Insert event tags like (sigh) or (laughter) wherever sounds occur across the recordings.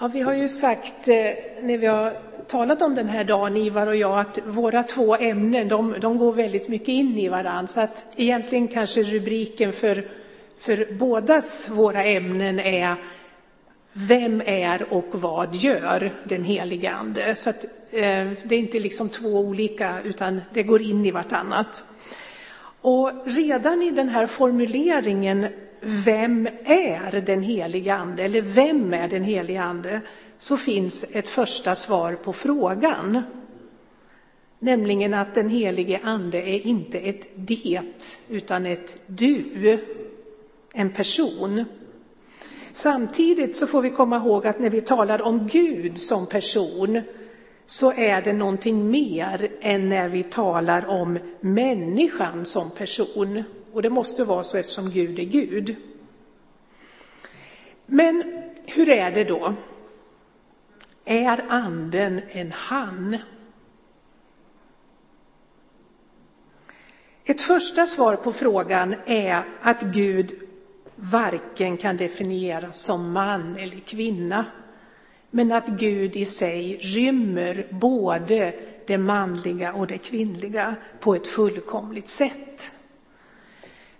Ja, vi har ju sagt eh, när vi har talat om den här dagen, Ivar och jag, att våra två ämnen de, de går väldigt mycket in i varandra. Så att egentligen kanske rubriken för, för bådas våra ämnen är Vem är och vad gör den helige Ande? Så att, eh, det är inte liksom två olika, utan det går in i vartannat. Och redan i den här formuleringen vem är den helige ande? Eller vem är den helige ande? Så finns ett första svar på frågan. Nämligen att den helige ande är inte ett det, utan ett du. En person. Samtidigt så får vi komma ihåg att när vi talar om Gud som person så är det någonting mer än när vi talar om människan som person. Och det måste vara så eftersom Gud är Gud. Men hur är det då? Är anden en han? Ett första svar på frågan är att Gud varken kan definieras som man eller kvinna, men att Gud i sig rymmer både det manliga och det kvinnliga på ett fullkomligt sätt.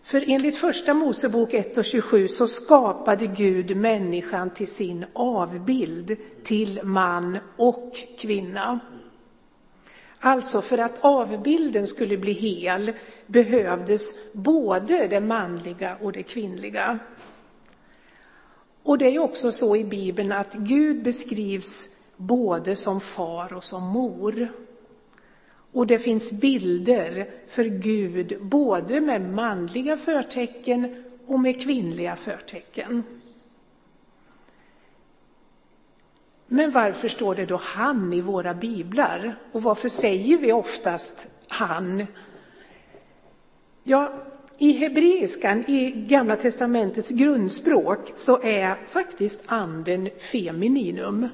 För enligt första Mosebok 1 och 27 så skapade Gud människan till sin avbild, till man och kvinna. Alltså för att avbilden skulle bli hel behövdes både det manliga och det kvinnliga. Och det är också så i Bibeln att Gud beskrivs både som far och som mor. Och det finns bilder för Gud både med manliga förtecken och med kvinnliga förtecken. Men varför står det då han i våra biblar? Och varför säger vi oftast han? Ja, i hebreiskan, i Gamla testamentets grundspråk, så är faktiskt anden femininum.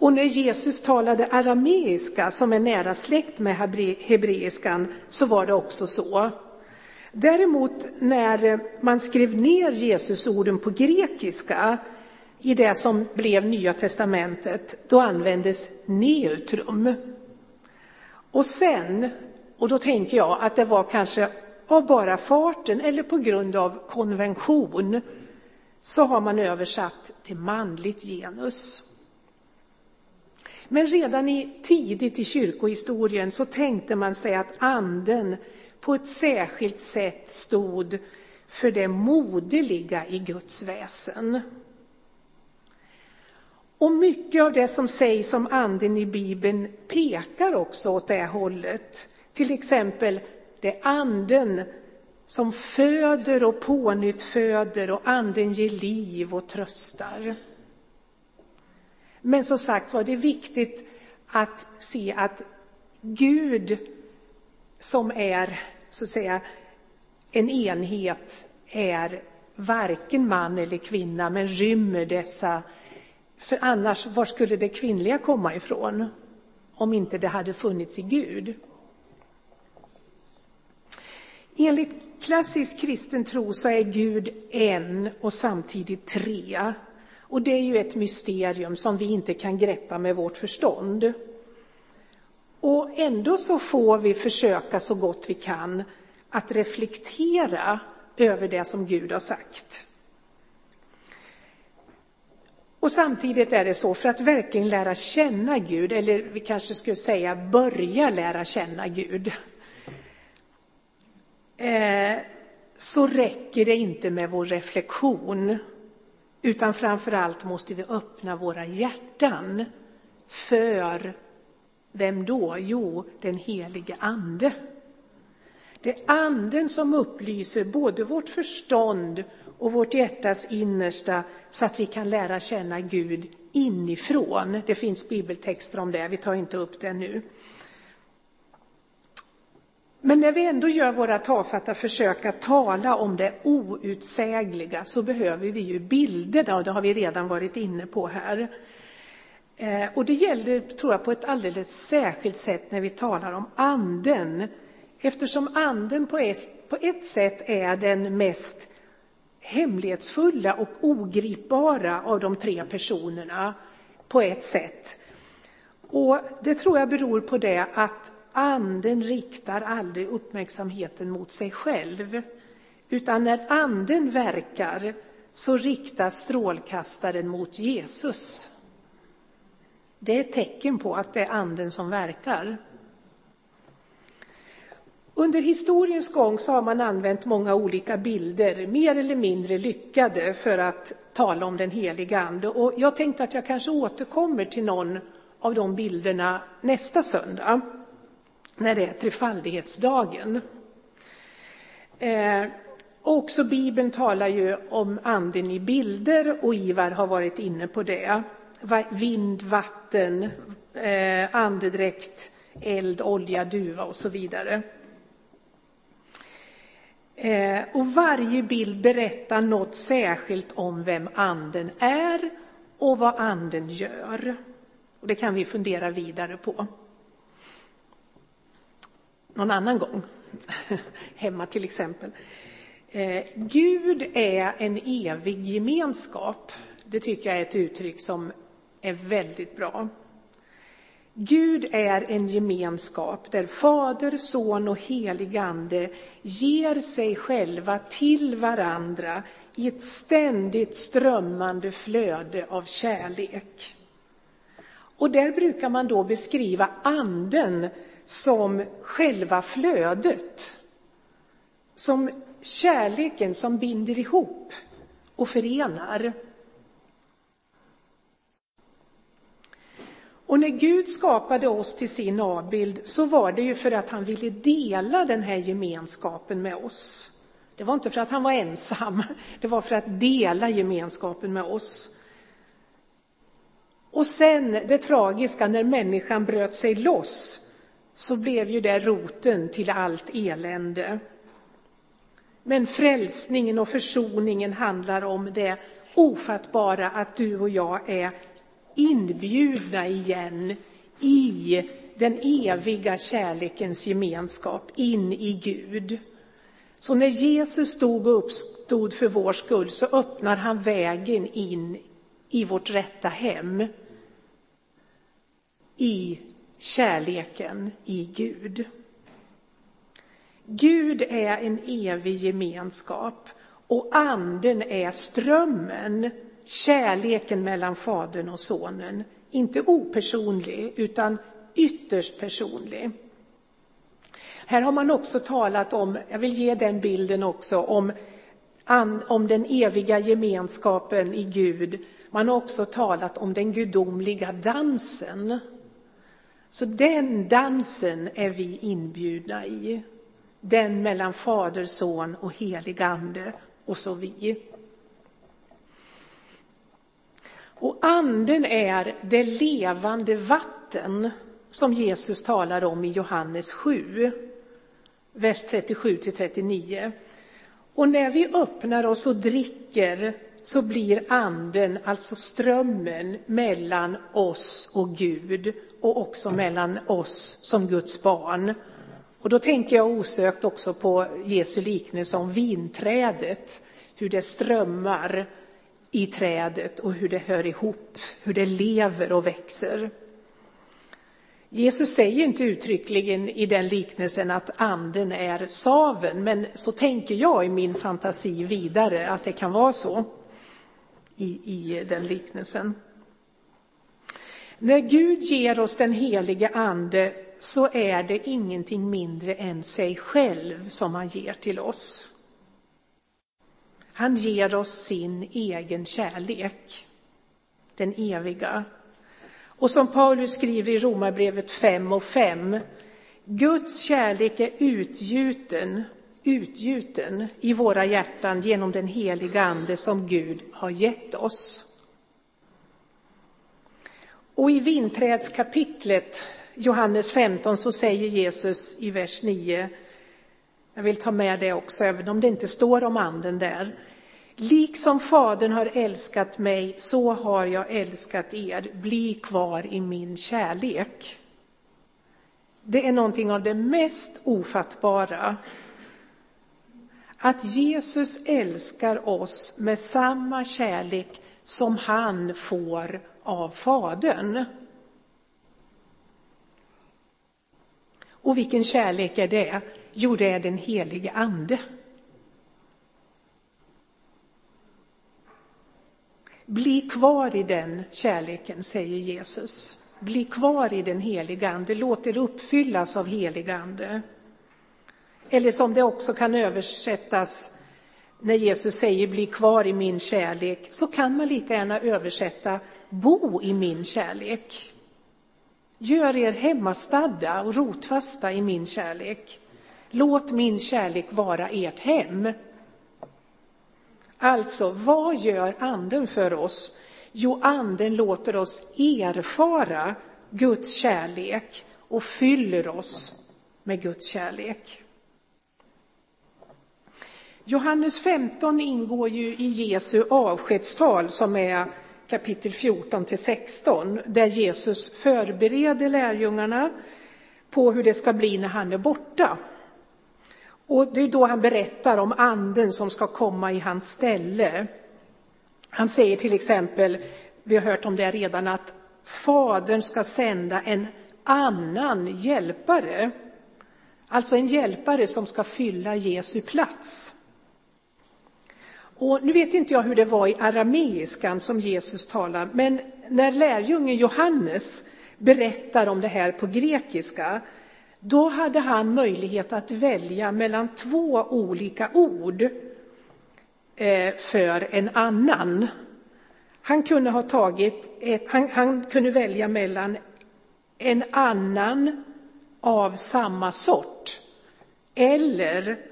Och när Jesus talade arameiska, som är nära släkt med hebreiskan, så var det också så. Däremot när man skrev ner Jesusorden på grekiska, i det som blev Nya testamentet, då användes neutrum. Och sen, och då tänker jag att det var kanske av bara farten eller på grund av konvention, så har man översatt till manligt genus. Men redan i, tidigt i kyrkohistorien så tänkte man sig att anden på ett särskilt sätt stod för det moderliga i Guds väsen. Och mycket av det som sägs om anden i Bibeln pekar också åt det hållet. Till exempel, det är anden som föder och pånyttföder och anden ger liv och tröstar. Men som sagt var, det är viktigt att se att Gud som är så att säga en enhet är varken man eller kvinna men rymmer dessa. För annars, var skulle det kvinnliga komma ifrån? Om inte det hade funnits i Gud. Enligt klassisk kristen tro så är Gud en och samtidigt tre. Och det är ju ett mysterium som vi inte kan greppa med vårt förstånd. Och ändå så får vi försöka så gott vi kan att reflektera över det som Gud har sagt. Och samtidigt är det så, för att verkligen lära känna Gud, eller vi kanske skulle säga börja lära känna Gud, eh, så räcker det inte med vår reflektion utan framför allt måste vi öppna våra hjärtan för vem då? Jo, den helige Ande. Det är Anden som upplyser både vårt förstånd och vårt hjärtas innersta så att vi kan lära känna Gud inifrån. Det finns bibeltexter om det, vi tar inte upp det nu. Men när vi ändå gör våra tafatta försök att tala om det outsägliga så behöver vi ju bilderna och det har vi redan varit inne på här. Eh, och det gäller, tror jag, på ett alldeles särskilt sätt när vi talar om anden. Eftersom anden på ett, på ett sätt är den mest hemlighetsfulla och ogripbara av de tre personerna på ett sätt. Och det tror jag beror på det att anden riktar aldrig uppmärksamheten mot sig själv. Utan när anden verkar så riktas strålkastaren mot Jesus. Det är ett tecken på att det är anden som verkar. Under historiens gång så har man använt många olika bilder, mer eller mindre lyckade, för att tala om den heliga Ande. Och jag tänkte att jag kanske återkommer till någon av de bilderna nästa söndag, när det är trefaldighetsdagen. Eh, också Bibeln talar ju om anden i bilder och Ivar har varit inne på det. Vind, vatten, eh, andedräkt, eld, olja, duva och så vidare. Eh, och varje bild berättar något särskilt om vem anden är och vad anden gör. Och det kan vi fundera vidare på. Någon annan gång, (laughs) hemma till exempel. Eh, Gud är en evig gemenskap. Det tycker jag är ett uttryck som är väldigt bra. Gud är en gemenskap där Fader, Son och helig Ande ger sig själva till varandra i ett ständigt strömmande flöde av kärlek. Och där brukar man då beskriva anden som själva flödet. Som kärleken som binder ihop och förenar. Och när Gud skapade oss till sin avbild så var det ju för att han ville dela den här gemenskapen med oss. Det var inte för att han var ensam, (laughs) det var för att dela gemenskapen med oss. Och sen det tragiska, när människan bröt sig loss så blev ju det roten till allt elände. Men frälsningen och försoningen handlar om det ofattbara att du och jag är inbjudna igen i den eviga kärlekens gemenskap, in i Gud. Så när Jesus stod och uppstod för vår skull så öppnar han vägen in i vårt rätta hem. I kärleken i Gud. Gud är en evig gemenskap och anden är strömmen kärleken mellan Fadern och Sonen. Inte opersonlig, utan ytterst personlig. Här har man också talat om, jag vill ge den bilden också, om, om den eviga gemenskapen i Gud. Man har också talat om den gudomliga dansen. Så den dansen är vi inbjudna i. Den mellan Fader, Son och helig Ande och så vi. Och anden är det levande vatten som Jesus talar om i Johannes 7, vers 37 till 39. Och när vi öppnar oss och dricker så blir anden, alltså strömmen mellan oss och Gud och också mellan oss som Guds barn. Och då tänker jag osökt också på Jesu liknelse om vinträdet, hur det strömmar i trädet och hur det hör ihop, hur det lever och växer. Jesus säger inte uttryckligen i den liknelsen att anden är saven, men så tänker jag i min fantasi vidare att det kan vara så i, i den liknelsen. När Gud ger oss den helige ande så är det ingenting mindre än sig själv som han ger till oss. Han ger oss sin egen kärlek, den eviga. Och som Paulus skriver i Romarbrevet 5 och 5, Guds kärlek är utgjuten, utgjuten i våra hjärtan genom den heliga Ande som Gud har gett oss. Och i vinträdskapitlet, Johannes 15, så säger Jesus i vers 9, jag vill ta med det också, även om det inte står om anden där. Liksom Fadern har älskat mig, så har jag älskat er. Bli kvar i min kärlek. Det är någonting av det mest ofattbara. Att Jesus älskar oss med samma kärlek som han får av Fadern. Och vilken kärlek är det? Jo, det är den helige Ande. Bli kvar i den kärleken, säger Jesus. Bli kvar i den heliga Ande, låt er uppfyllas av helig Ande. Eller som det också kan översättas när Jesus säger bli kvar i min kärlek, så kan man lika gärna översätta bo i min kärlek. Gör er hemmastadda och rotfasta i min kärlek. Låt min kärlek vara ert hem. Alltså, vad gör anden för oss? Jo, anden låter oss erfara Guds kärlek och fyller oss med Guds kärlek. Johannes 15 ingår ju i Jesu avskedstal som är kapitel 14 till 16 där Jesus förbereder lärjungarna på hur det ska bli när han är borta. Och det är då han berättar om anden som ska komma i hans ställe. Han säger till exempel, vi har hört om det redan, att Fadern ska sända en annan hjälpare. Alltså en hjälpare som ska fylla Jesu plats. Och nu vet inte jag hur det var i arameiskan som Jesus talar, men när lärjungen Johannes berättar om det här på grekiska, då hade han möjlighet att välja mellan två olika ord eh, för en annan. Han kunde ha tagit ett, han, han kunde välja mellan en annan av samma sort eller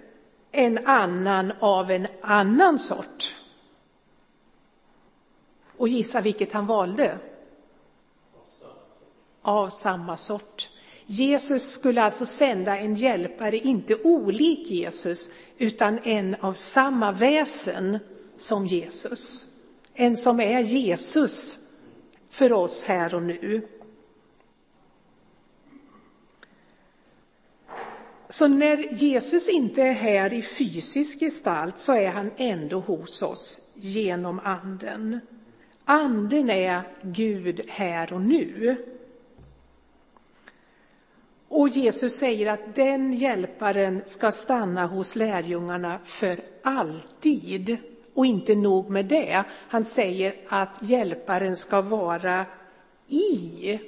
en annan av en annan sort. Och gissa vilket han valde? Av samma sort. Jesus skulle alltså sända en hjälpare, inte olik Jesus, utan en av samma väsen som Jesus. En som är Jesus för oss här och nu. Så när Jesus inte är här i fysisk gestalt så är han ändå hos oss genom anden. Anden är Gud här och nu. Och Jesus säger att den hjälparen ska stanna hos lärjungarna för alltid. Och inte nog med det, han säger att hjälparen ska vara i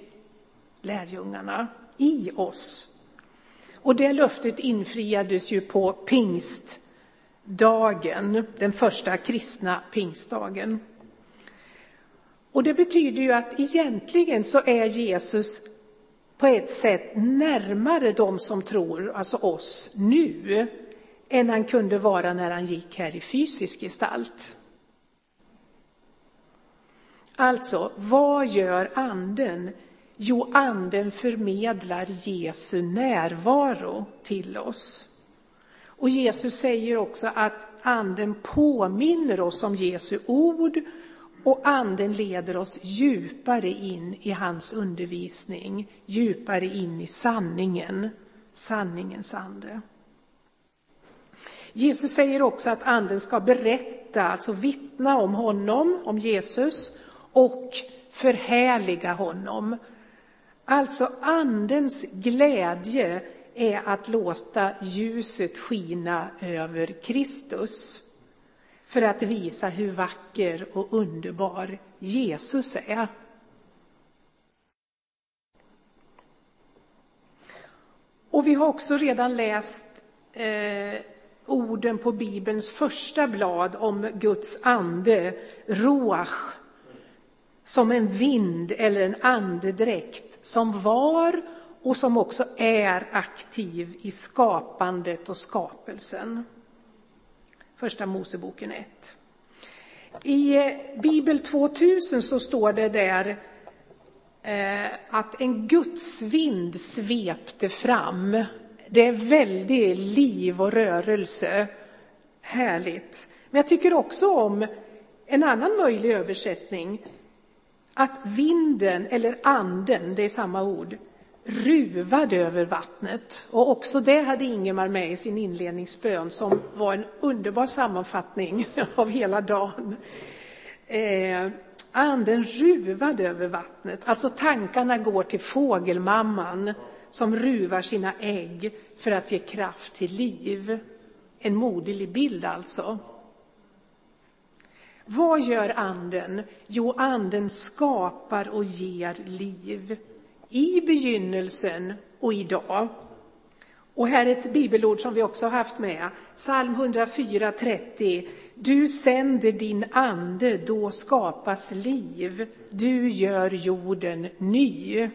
lärjungarna, i oss. Och det löftet infriades ju på pingstdagen, den första kristna pingstdagen. Och det betyder ju att egentligen så är Jesus på ett sätt närmare de som tror, alltså oss, nu än han kunde vara när han gick här i fysisk gestalt. Alltså, vad gör anden? Jo, anden förmedlar Jesu närvaro till oss. Och Jesus säger också att anden påminner oss om Jesu ord och anden leder oss djupare in i hans undervisning, djupare in i sanningen, sanningens ande. Jesus säger också att anden ska berätta, alltså vittna om honom, om Jesus och förhärliga honom. Alltså andens glädje är att låta ljuset skina över Kristus för att visa hur vacker och underbar Jesus är. Och vi har också redan läst eh, orden på Bibelns första blad om Guds ande, roach, som en vind eller en andedräkt som var och som också är aktiv i skapandet och skapelsen. Första Moseboken 1. I eh, Bibel 2000 så står det där eh, att en gudsvind svepte fram. Det är väldigt liv och rörelse. Härligt. Men jag tycker också om en annan möjlig översättning. Att vinden, eller anden, det är samma ord, ruvad över vattnet. Och också det hade Ingemar med i sin inledningsbön som var en underbar sammanfattning (laughs) av hela dagen. Eh, anden ruvad över vattnet, alltså tankarna går till fågelmamman som ruvar sina ägg för att ge kraft till liv. En moderlig bild alltså. Vad gör anden? Jo, anden skapar och ger liv i begynnelsen och idag. Och här är ett bibelord som vi också har haft med, psalm 104.30. Du sänder din ande, då skapas liv. Du gör jorden ny.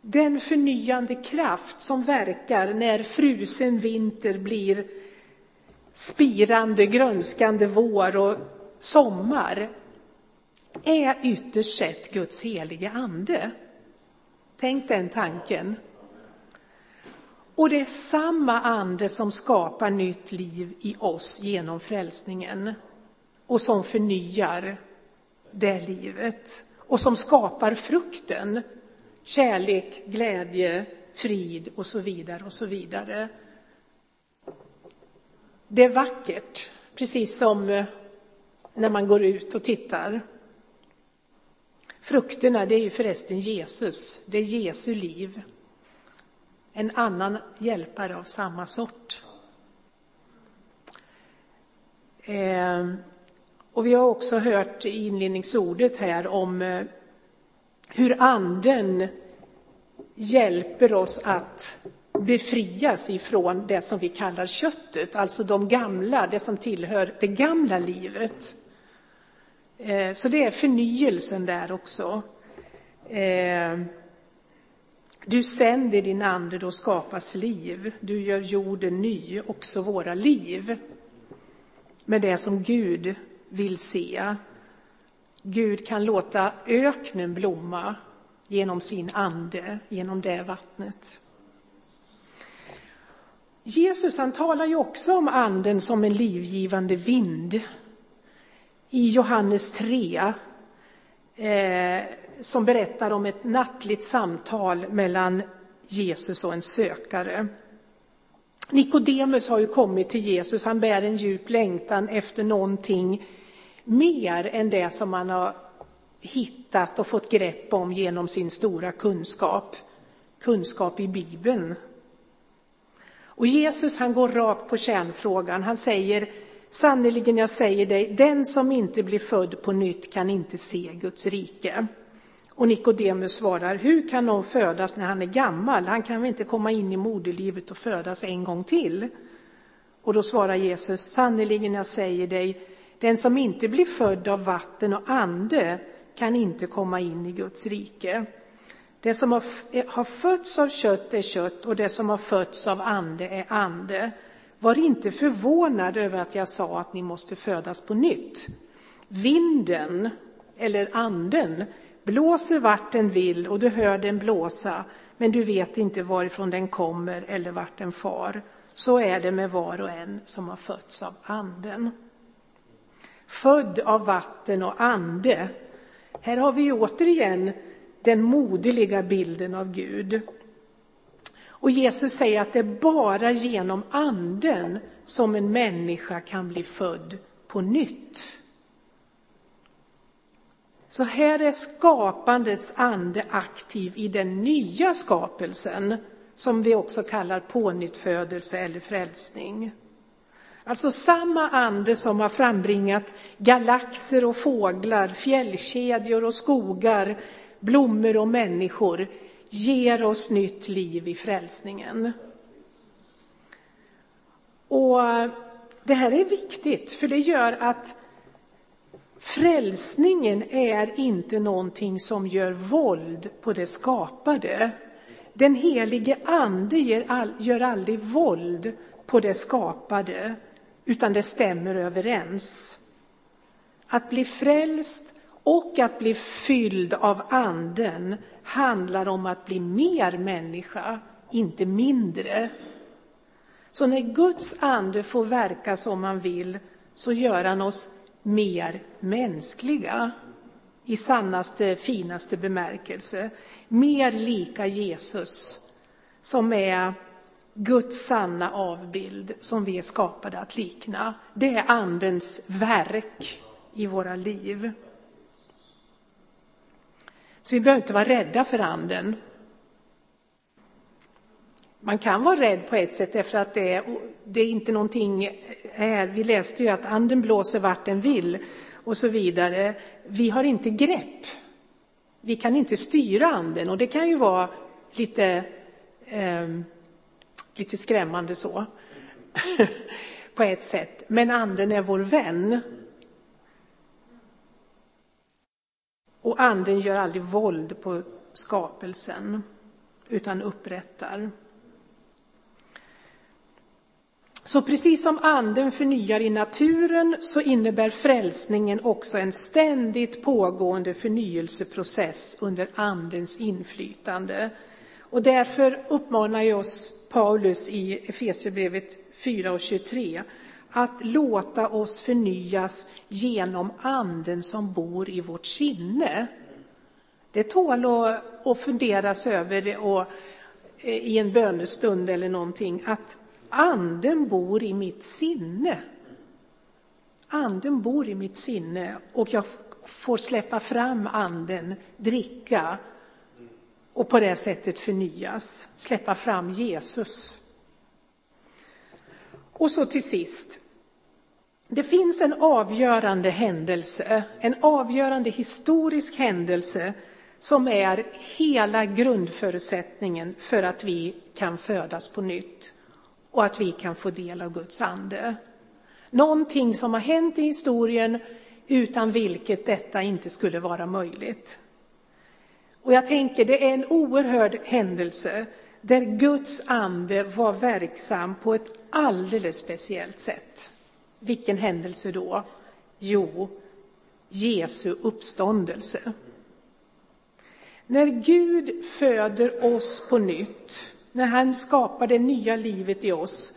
Den förnyande kraft som verkar när frusen vinter blir spirande, grönskande vår och sommar är ytterst sett Guds helige ande. Tänk den tanken. Och det är samma ande som skapar nytt liv i oss genom frälsningen och som förnyar det livet och som skapar frukten, kärlek, glädje, frid och så vidare och så vidare. Det är vackert, precis som eh, när man går ut och tittar. Frukterna, det är ju förresten Jesus, det är Jesu liv. En annan hjälpare av samma sort. Eh, och vi har också hört i inledningsordet här om eh, hur anden hjälper oss att befrias ifrån det som vi kallar köttet, alltså de gamla, det som tillhör det gamla livet. Eh, så det är förnyelsen där också. Eh, du sänder din ande, då skapas liv. Du gör jorden ny, också våra liv. Med det som Gud vill se. Gud kan låta öknen blomma genom sin ande, genom det vattnet. Jesus han talar ju också om anden som en livgivande vind. I Johannes 3, eh, som berättar om ett nattligt samtal mellan Jesus och en sökare. Nikodemus har ju kommit till Jesus, han bär en djup längtan efter någonting mer än det som han har hittat och fått grepp om genom sin stora kunskap, kunskap i Bibeln. Och Jesus han går rakt på kärnfrågan. Han säger sannerligen jag säger dig, den som inte blir född på nytt kan inte se Guds rike. Och Nikodemus svarar, hur kan någon födas när han är gammal? Han kan väl inte komma in i moderlivet och födas en gång till? Och då svarar Jesus, sannerligen jag säger dig, den som inte blir född av vatten och ande kan inte komma in i Guds rike. Det som har, har fötts av kött är kött och det som har fötts av ande är ande. Var inte förvånad över att jag sa att ni måste födas på nytt. Vinden, eller anden, blåser vart den vill och du hör den blåsa, men du vet inte varifrån den kommer eller vart den far. Så är det med var och en som har fötts av anden. Född av vatten och ande. Här har vi återigen den moderliga bilden av Gud. Och Jesus säger att det är bara genom anden som en människa kan bli född på nytt. Så här är skapandets ande aktiv i den nya skapelsen som vi också kallar pånyttfödelse eller frälsning. Alltså samma ande som har frambringat galaxer och fåglar, fjällkedjor och skogar, blommor och människor ger oss nytt liv i frälsningen. Och det här är viktigt, för det gör att frälsningen är inte någonting som gör våld på det skapade. Den helige ande gör aldrig våld på det skapade, utan det stämmer överens. Att bli frälst och att bli fylld av anden handlar om att bli mer människa, inte mindre. Så när Guds ande får verka som han vill så gör han oss mer mänskliga, i sannaste, finaste bemärkelse. Mer lika Jesus, som är Guds sanna avbild, som vi är skapade att likna. Det är Andens verk i våra liv. Så vi behöver inte vara rädda för Anden. Man kan vara rädd på ett sätt därför att det är, det är inte någonting här. Vi läste ju att anden blåser vart den vill och så vidare. Vi har inte grepp. Vi kan inte styra anden och det kan ju vara lite, eh, lite skrämmande så. (laughs) på ett sätt. Men anden är vår vän. Och anden gör aldrig våld på skapelsen utan upprättar. Så precis som anden förnyar i naturen så innebär frälsningen också en ständigt pågående förnyelseprocess under andens inflytande. Och därför uppmanar jag oss Paulus i Efesierbrevet 4 och 23 att låta oss förnyas genom anden som bor i vårt sinne. Det tål att, att funderas över och, eh, i en bönestund eller någonting, att anden bor i mitt sinne. Anden bor i mitt sinne och jag får släppa fram anden, dricka och på det sättet förnyas, släppa fram Jesus. Och så till sist. Det finns en avgörande händelse, en avgörande historisk händelse som är hela grundförutsättningen för att vi kan födas på nytt och att vi kan få del av Guds ande. Någonting som har hänt i historien utan vilket detta inte skulle vara möjligt. Och jag tänker det är en oerhörd händelse där Guds ande var verksam på ett alldeles speciellt sätt. Vilken händelse då? Jo, Jesu uppståndelse. När Gud föder oss på nytt när han skapar det nya livet i oss,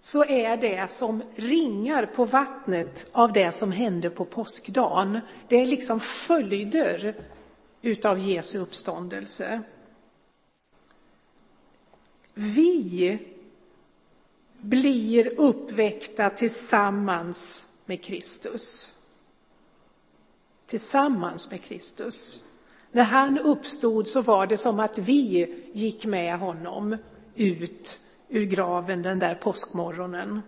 så är det som ringar på vattnet av det som hände på påskdagen. Det är liksom följder utav Jesu uppståndelse. Vi blir uppväckta tillsammans med Kristus. Tillsammans med Kristus. När han uppstod så var det som att vi gick med honom ut ur graven den där påskmorgonen.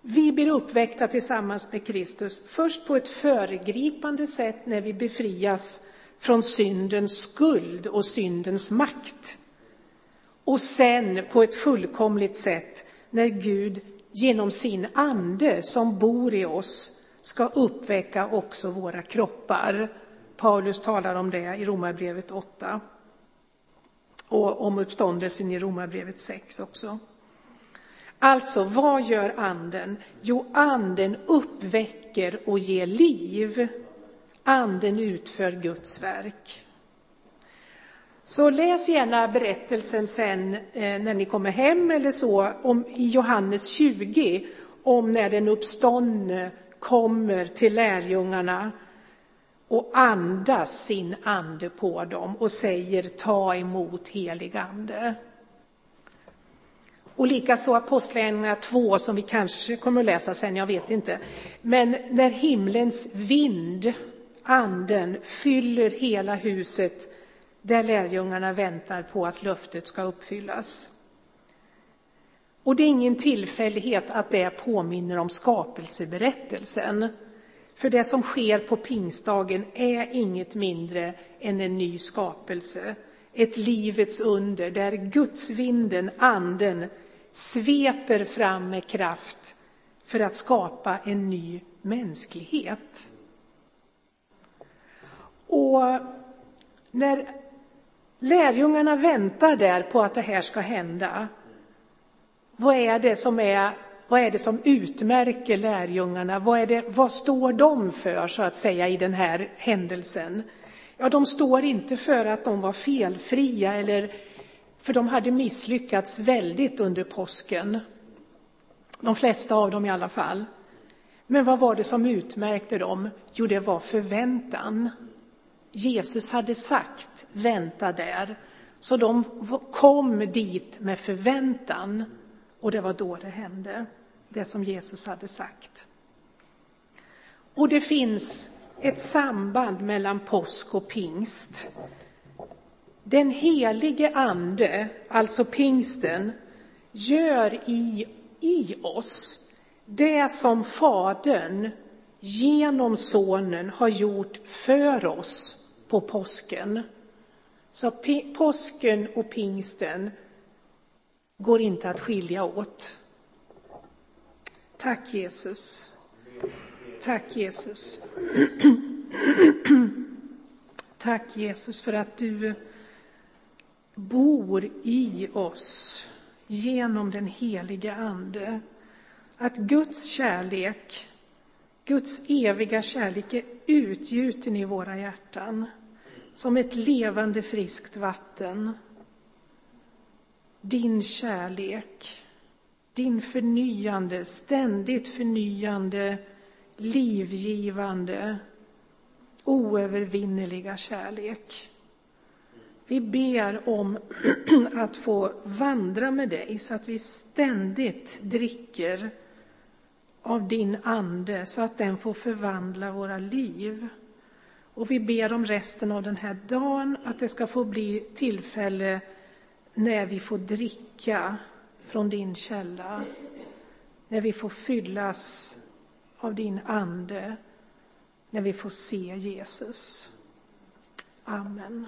Vi blir uppväckta tillsammans med Kristus, först på ett föregripande sätt när vi befrias från syndens skuld och syndens makt. Och sen på ett fullkomligt sätt när Gud genom sin ande som bor i oss ska uppväcka också våra kroppar Paulus talar om det i Romarbrevet 8 och om uppståndelsen i Romarbrevet 6 också. Alltså, vad gör anden? Jo, anden uppväcker och ger liv. Anden utför Guds verk. Så läs gärna berättelsen sen eh, när ni kommer hem eller så, om, i Johannes 20, om när den uppståndne kommer till lärjungarna och andas sin ande på dem och säger ta emot helig ande. Och likaså Apostlagärningarna 2 som vi kanske kommer att läsa sen, jag vet inte. Men när himlens vind, anden, fyller hela huset där lärjungarna väntar på att löftet ska uppfyllas. Och det är ingen tillfällighet att det påminner om skapelseberättelsen. För det som sker på pingstdagen är inget mindre än en ny skapelse, ett livets under där gudsvinden, anden, sveper fram med kraft för att skapa en ny mänsklighet. Och när lärjungarna väntar där på att det här ska hända, vad är det som är vad är det som utmärker lärjungarna? Vad, är det, vad står de för, så att säga, i den här händelsen? Ja, de står inte för att de var felfria, eller, för de hade misslyckats väldigt under påsken. De flesta av dem i alla fall. Men vad var det som utmärkte dem? Jo, det var förväntan. Jesus hade sagt vänta där, så de kom dit med förväntan och det var då det hände, det som Jesus hade sagt. Och det finns ett samband mellan påsk och pingst. Den helige ande, alltså pingsten, gör i, i oss det som Fadern genom Sonen har gjort för oss på påsken. Så påsken och pingsten går inte att skilja åt. Tack Jesus. Tack Jesus. (clears throat) Tack Jesus för att du bor i oss genom den helige Ande. Att Guds kärlek, Guds eviga kärlek är utgjuten i våra hjärtan som ett levande friskt vatten. Din kärlek, din förnyande, ständigt förnyande, livgivande, oövervinneliga kärlek. Vi ber om (clears throat) att få vandra med dig så att vi ständigt dricker av din ande så att den får förvandla våra liv. Och vi ber om resten av den här dagen att det ska få bli tillfälle när vi får dricka från din källa, när vi får fyllas av din ande, när vi får se Jesus. Amen.